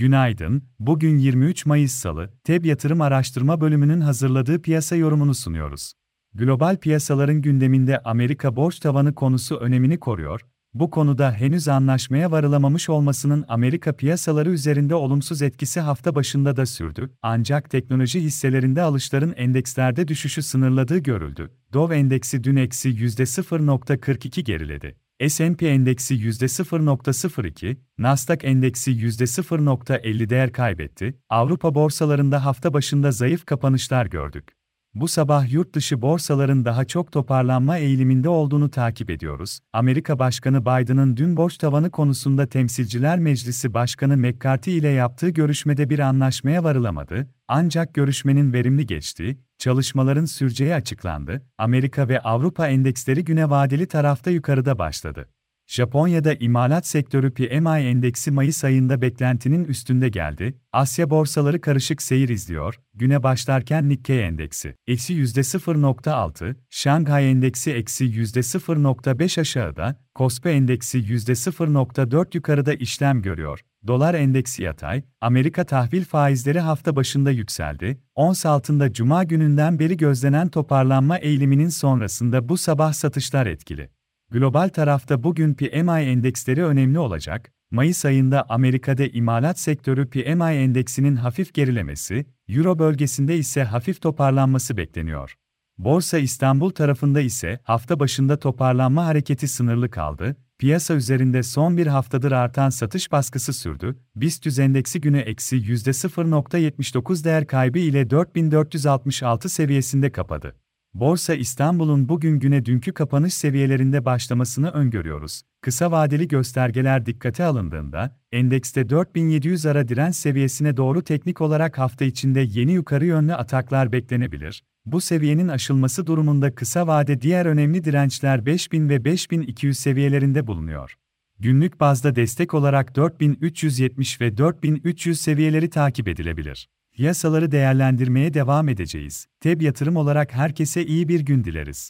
Günaydın, bugün 23 Mayıs Salı, TEB Yatırım Araştırma Bölümünün hazırladığı piyasa yorumunu sunuyoruz. Global piyasaların gündeminde Amerika borç tavanı konusu önemini koruyor, bu konuda henüz anlaşmaya varılamamış olmasının Amerika piyasaları üzerinde olumsuz etkisi hafta başında da sürdü, ancak teknoloji hisselerinde alışların endekslerde düşüşü sınırladığı görüldü. Dow endeksi dün eksi %0.42 geriledi. S&P endeksi %0.02, Nasdaq endeksi %0.50 değer kaybetti. Avrupa borsalarında hafta başında zayıf kapanışlar gördük. Bu sabah yurt dışı borsaların daha çok toparlanma eğiliminde olduğunu takip ediyoruz. Amerika Başkanı Biden'ın dün borç tavanı konusunda Temsilciler Meclisi Başkanı McCarthy ile yaptığı görüşmede bir anlaşmaya varılamadı, ancak görüşmenin verimli geçtiği, çalışmaların süreceği açıklandı. Amerika ve Avrupa endeksleri güne vadeli tarafta yukarıda başladı. Japonya'da imalat sektörü PMI endeksi Mayıs ayında beklentinin üstünde geldi. Asya borsaları karışık seyir izliyor. Güne başlarken Nikkei endeksi eksi %0.6, Şanghay endeksi eksi %0.5 aşağıda, Kospi endeksi %0.4 yukarıda işlem görüyor. Dolar endeksi yatay, Amerika tahvil faizleri hafta başında yükseldi. Ons altında cuma gününden beri gözlenen toparlanma eğiliminin sonrasında bu sabah satışlar etkili. Global tarafta bugün PMI endeksleri önemli olacak. Mayıs ayında Amerika'da imalat sektörü PMI endeksinin hafif gerilemesi, Euro bölgesinde ise hafif toparlanması bekleniyor. Borsa İstanbul tarafında ise hafta başında toparlanma hareketi sınırlı kaldı. Piyasa üzerinde son bir haftadır artan satış baskısı sürdü. BIST endeksi günü eksi %0.79 değer kaybı ile 4466 seviyesinde kapadı. Borsa İstanbul'un bugün güne dünkü kapanış seviyelerinde başlamasını öngörüyoruz. Kısa vadeli göstergeler dikkate alındığında, endekste 4700 ara direnç seviyesine doğru teknik olarak hafta içinde yeni yukarı yönlü ataklar beklenebilir. Bu seviyenin aşılması durumunda kısa vade diğer önemli dirençler 5000 ve 5200 seviyelerinde bulunuyor. Günlük bazda destek olarak 4370 ve 4300 seviyeleri takip edilebilir. Yasaları değerlendirmeye devam edeceğiz. TEB yatırım olarak herkese iyi bir gün dileriz.